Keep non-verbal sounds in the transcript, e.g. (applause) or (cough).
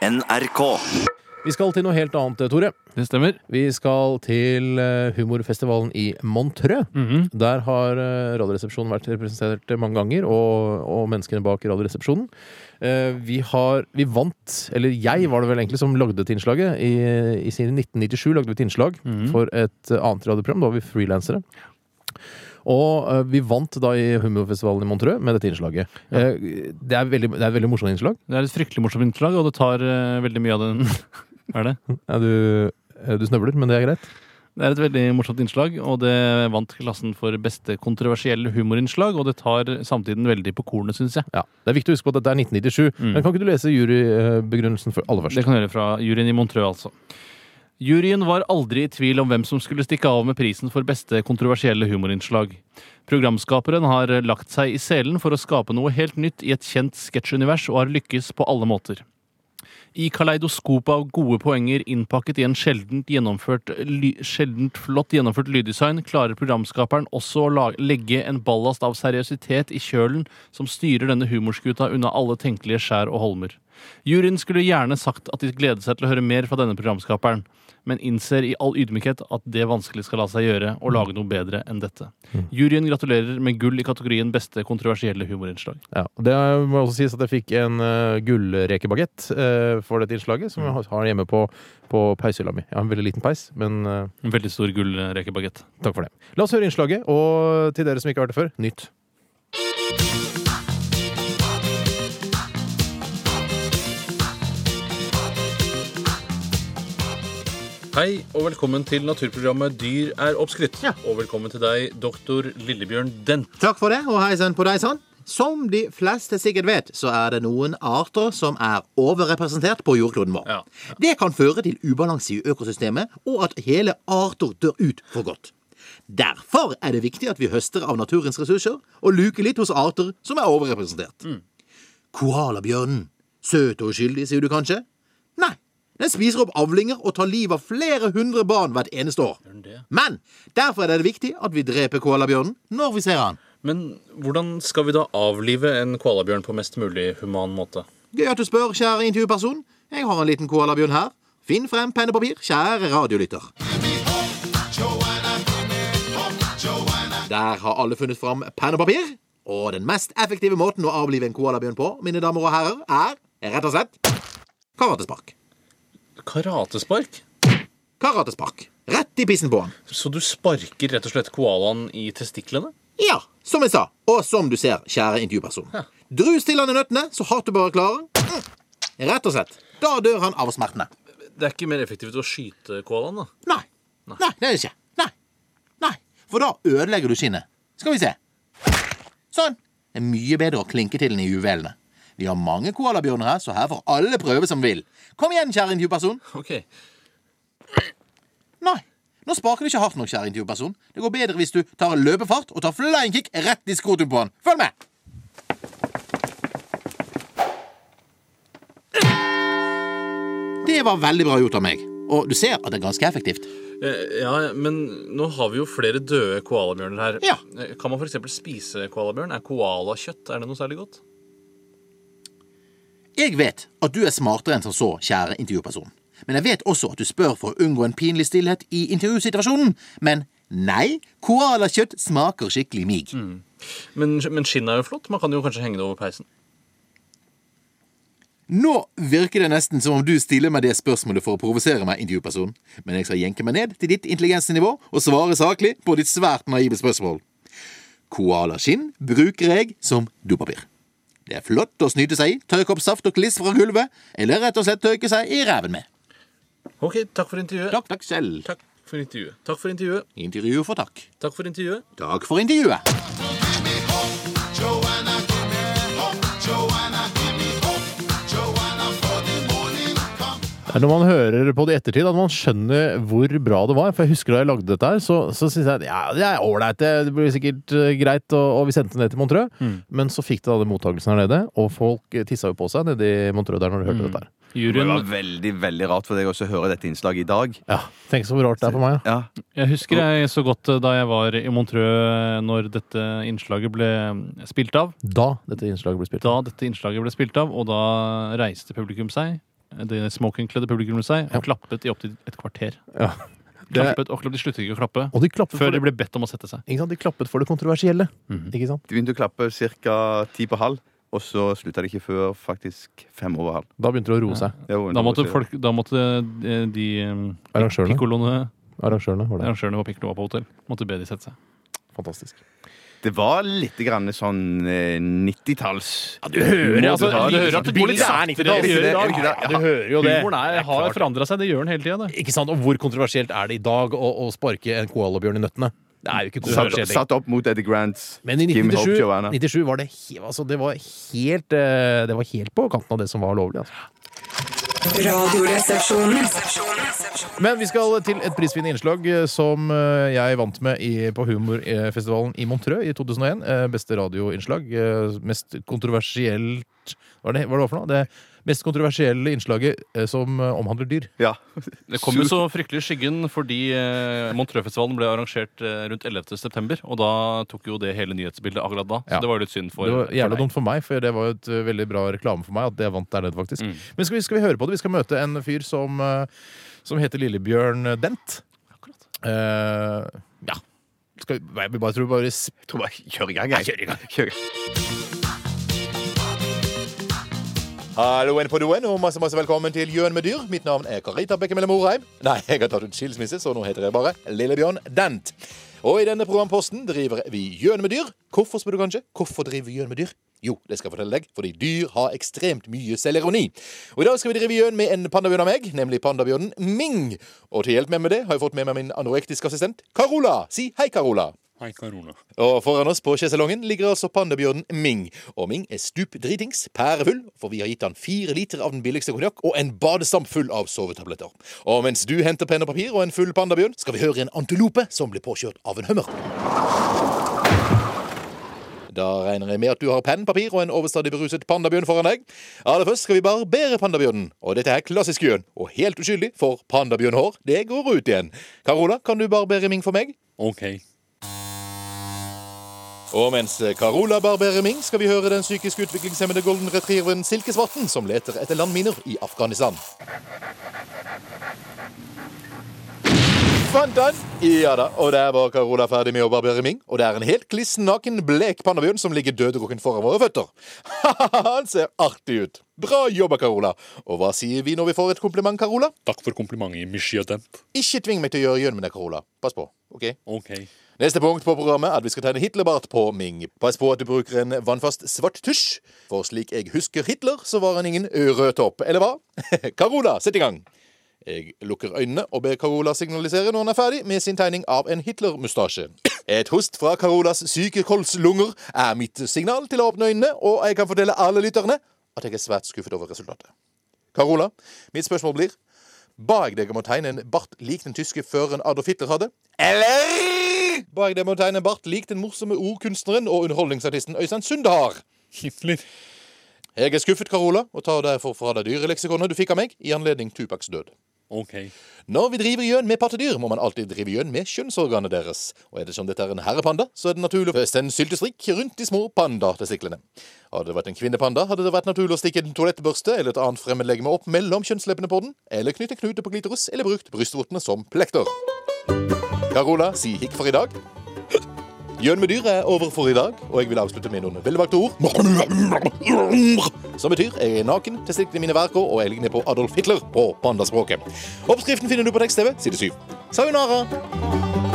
NRK. Vi skal til noe helt annet, Tore. Det stemmer. Vi skal til eh, humorfestivalen i Montreux. Mhm. Der har uh, Radioresepsjonen vært representert mange ganger, og, og menneskene bak Radioresepsjonen. Eh, vi har Vi vant, eller jeg var det vel egentlig som lagde dette innslaget. I, i sin 1997 lagde vi et innslag for et eh, annet radioprogram. Da var vi frilansere. Og uh, vi vant da i humorfestivalen i Montreux med dette innslaget. Eh, det, er veldig, det er et veldig morsomt innslag. Det er et fryktelig morsomt innslag, og det tar uh, veldig mye av den (laughs) er det? Ja, du, du snøvler, men det er greit. Det er et veldig morsomt innslag, og det vant klassen for beste kontroversielle humorinnslag. Og det tar samtiden veldig på kornet, syns jeg. Ja, Det er viktig å huske på at dette er 1997. Men kan ikke du lese jurybegrunnelsen for aller Det kan jeg gjøre fra juryen i Montreux, altså. Juryen var aldri i tvil om hvem som skulle stikke av med prisen for beste kontroversielle humorinnslag. Programskaperen har lagt seg i selen for å skape noe helt nytt i et kjent sketsjunivers, og har lykkes på alle måter. I kaleidoskopet av gode poenger innpakket i en sjeldent, gjennomført, ly, sjeldent flott gjennomført lyddesign, klarer programskaperen også å la, legge en ballast av seriøsitet i kjølen som styrer denne humorskuta unna alle tenkelige skjær og holmer. Juryen skulle gjerne sagt at de gleder seg til å høre mer fra denne programskaperen, men innser i all ydmykhet at det vanskelig skal la seg gjøre å lage noe bedre enn dette. Juryen gratulerer med gull i kategorien beste kontroversielle humorinnslag. Ja, Det må også sies at jeg fikk en uh, gullrekebagett uh, for dette innslaget, som jeg har- har hjemme på, på peishylla mi. Jeg har en veldig liten peis, men uh, En veldig stor gullrekebagett. takk for det. La oss høre innslaget, og til dere som ikke har hørt det før, nytt. Hei, og velkommen til naturprogrammet Dyr er oppskrytt. Og velkommen til deg, doktor Lillebjørn Dent. Takk for det, og hei sann på deg sann. Som de fleste sikkert vet, så er det noen arter som er overrepresentert på jordkloden vår. Ja, Det kan føre til ubalanse i økosystemet, og at hele arter dør ut for godt. Derfor er det viktig at vi høster av naturens ressurser og luker litt hos arter som er overrepresentert. Koalabjørnen. Søt og uskyldig, sier du kanskje? Nei. Den spiser opp avlinger og tar livet av flere hundre barn hvert eneste år. Men derfor er det viktig at vi dreper koalabjørnen når vi ser han. Men hvordan skal vi da avlive en koalabjørn på mest mulig human måte? Gøy at du spør, kjære intervjuperson. Jeg har en liten koalabjørn her. Finn frem penn og papir, kjære radiolytter. Der har alle funnet fram penn og papir. Og den mest effektive måten å avlive en koalabjørn på, mine damer og herrer, er rett og slett karatespark. Karatespark? Karatespark. Rett i pissen på han. Så du sparker rett og slett koalaen i testiklene? Ja, som jeg sa, og som du ser, kjære intervjuperson. Drus til han i nøttene så hardt du bare klarer. Mm. Rett og slett. Da dør han av smertene. Det er ikke mer effektivt å skyte koalaen, da? Nei. Nei, det er det ikke. Nei. Nei. For da ødelegger du skinnet. Skal vi se. Sånn. Det er mye bedre å klinke til den i juvelene. Vi har mange koalabjørner her, så her får alle prøve som vil. Kom igjen, kjære intervjuperson. Ok. Nei. Nå sparker du ikke hardt nok, kjære intervjuperson. Det går bedre hvis du tar løpefart og tar flying kick rett i skrotum på han. Følg med! Det var veldig bra gjort av meg. Og du ser at det er ganske effektivt. Eh, Ja, men nå har vi jo flere døde koalabjørner her. Ja. Eh, Kan man f.eks. spise koalabjørn? Er koalakjøtt er det noe særlig godt? Jeg vet at du er smartere enn som så, kjære intervjuperson. Men jeg vet også at du spør for å unngå en pinlig stillhet i intervjusituasjonen. Men nei, koalakjøtt smaker skikkelig mig. Men, men skinnet er jo flott. Man kan jo kanskje henge det over peisen. Nå virker det nesten som om du stiller meg det spørsmålet for å provosere meg, intervjuperson. Men jeg skal jenke meg ned til ditt intelligensnivå og svare saklig på ditt svært naive spørsmål. Koalaskinn bruker jeg som dopapir. Det er flott å snyte seg i, tørke opp saft og kliss fra gulvet, eller rett og slett tørke seg i ræven med. Ok, takk for intervjuet. Takk, takk selv. Takk for intervjuet. Takk for intervjuet. Intervjuet for takk. Takk for intervjuet. Takk for intervjuet. Når man hører på det i ettertid at man skjønner hvor bra det var. For jeg husker da jeg lagde dette her, så, så syntes jeg at ja, det er ålreit, det, det blir sikkert eh, greit, og, og vi sendte det ned til Montreux. Men så fikk det da den mottakelsen her nede, og folk eh, tissa jo på seg nede i Montreux der når de hørte dette her. Det var veldig veldig rart for deg også å høre dette innslaget i dag. Ja, Tenk så rart det er for meg. Ja. Ja, Jeg husker jeg så godt eh, da jeg var i Montreux når dette innslaget ble spilt av. Da dette innslaget ble spilt. av. Da dette innslaget ble spilt av, og da reiste publikum seg. Det smokingkledde publikummet seg og klappet i opptil et kvarter. Ja. Det, Klappet, og de sluttet ikke å klappe og de før for de ble bedt om å sette seg. ikke sant? de klappet for det kontroversielle. Ikke sant? De begynte å klappe ca. ti på halv, og så slutta de ikke før faktisk fem over halv. Da begynte det å roe seg. Ja. Da måtte, folk, da måtte de, de eh, Arrangørene. Arrangørene var det. arrangørene på Piccolo på hotell måtte be de sette seg. Fantastisk. Det var litt grann sånn eh, 90-talls Ja, du hører, altså, du hører at det går litt saktere i dag. Ja, du hører jo det. Humoren er, har forandra seg. Det gjør den hele tida. Ikke sant? Og hvor kontroversielt er det i dag å, å sparke en koalabjørn i nøttene? Det er jo ikke satt, kontroversielt. satt opp mot Eddie Grants Men i Kim Hope 1997, Joanna. 97 var det, he, altså, det, var helt, eh, det var helt på kanten av det som var lovlig. Altså. Men vi skal til et prisvinnende innslag eh, som eh, jeg vant med i, på humorfestivalen i Montreux i 2001. Eh, Beste radioinnslag. Mest kontroversielt hva var det for noe? Det mest kontroversielle innslaget eh, som eh, omhandler dyr. Ja. Det kom jo så fryktelig i skyggen fordi eh, Montreux-festivalen ble arrangert eh, rundt 11. september, og da tok jo det hele nyhetsbildet akkurat da. Så Ja. det var jo litt synd for, Det var for jævla dumt for meg, for det var jo et eh, veldig bra reklame for meg at det vant der nede, faktisk. Mm. Men skal vi, skal vi høre på det? Vi skal møte en fyr som, eh, som heter Lillebjørn Dent. Eh, ja. Skal vi, jeg bare tror vi bare sp- Jeg tror bare kjør i gang. Jeg. kjør i gang. Kjør en. På doen, og masse, masse velkommen til Gjøn med dyr. Mitt navn er Karita Bekkemelle Morheim. Nei, jeg har tatt ut skilsmisse, så nå heter jeg bare Lillebjørn Dent. Og i denne programposten driver vi Gjøn med dyr. Hvorfor, spør du kanskje? Hvorfor driver vi Gjøn med dyr? Jo, det skal jeg fortelle deg, fordi dyr har ekstremt mye selvironi. Og i dag skal vi drive gjøn med en pandabjørn av meg, nemlig pandabjørnen Ming. Og til hjelp med meg det har jeg fått med meg min anorektiske assistent Carola. Si hei, Carola. Hei, Karona. Og foran oss på sjeselongen ligger altså pandabjørnen Ming. Og Ming er stup dritings, pærefull, for vi har gitt han fire liter av den billigste konjakk og en badestamp full av sovetabletter. Og mens du henter penn og papir og en full pandabjørn, skal vi høre en antilope som blir påkjørt av en hummer. Da regner jeg med at du har penn, papir og en overstadig beruset pandabjørn foran deg. Aller først skal vi barbere pandabjørnen. Og dette er klassisk gjøn, og helt uskyldig, for pandabjørnhår, det går ut igjen. Carola, kan du barbere Ming for meg? Ok. Og mens Carola barberer Ming, skal vi høre den psykisk utviklingshemmede golden retrieveren Silkesvarten, som leter etter landminer i Afghanistan. Fant han? Ja da, og der var Carola ferdig med å barbere Ming. Og det er en helt kliss naken, blek pandabjørn som ligger dødrukken foran våre føtter. (laughs) han ser artig ut. Bra jobba, Carola. Og hva sier vi når vi får et kompliment, Carola? Takk for komplimentet, Monsieur. Ikke tving meg til å gjøre gjønn med deg, Carola. Pass på. ok? Ok. Neste punkt på programmet er at vi skal tegne Hitlerbart på Ming. Pass på at du bruker en vannfast svart tusj, for slik jeg husker Hitler, så var han ingen rød topp, eller hva? (laughs) Carola, sett i gang. Jeg lukker øynene og ber Carola signalisere når han er ferdig med sin tegning av en Hitler-mustasje. Et host fra Carolas syke kolslunger er mitt signal til å åpne øynene, og jeg kan fortelle alle lytterne at jeg er svært skuffet over resultatet. Carola, mitt spørsmål blir Ba jeg deg om å tegne en bart lik den tyske føreren Adolf Hitler hadde? Eller ba det deg om å tegne en bart lik den morsomme ordkunstneren og underholdningsartisten Øystein Sunde har? Hitler. Jeg er skuffet, Carola, og tar derfor fra deg dyreleksikonet du fikk av meg i anledning Tupacs død. Ok. Når vi driver gjøn med pattedyr, må man alltid drive gjøn med kjønnsorganet deres. Og ettersom dette er en herrepanda, så er det naturlig å en syltestrikk rundt de små pandatestiklene. Hadde det vært en kvinnepanda, hadde det vært naturlig å stikke en toalettbørste eller et annet fremmedlegeme opp mellom kjønnsleppene på den, eller knytte knute på klitoris, eller brukt brystvortene som plekter. Carola, si hikk for i dag. Gjøn med dyr er over for i dag, og jeg vil avslutte med noen velvalgte ord. Som betyr jeg er naken, testiklene mine verker, og jeg ligner på Adolf Hitler på pandaspråket. Oppskriften finner du på tekst-TV, side 7. Sayonara!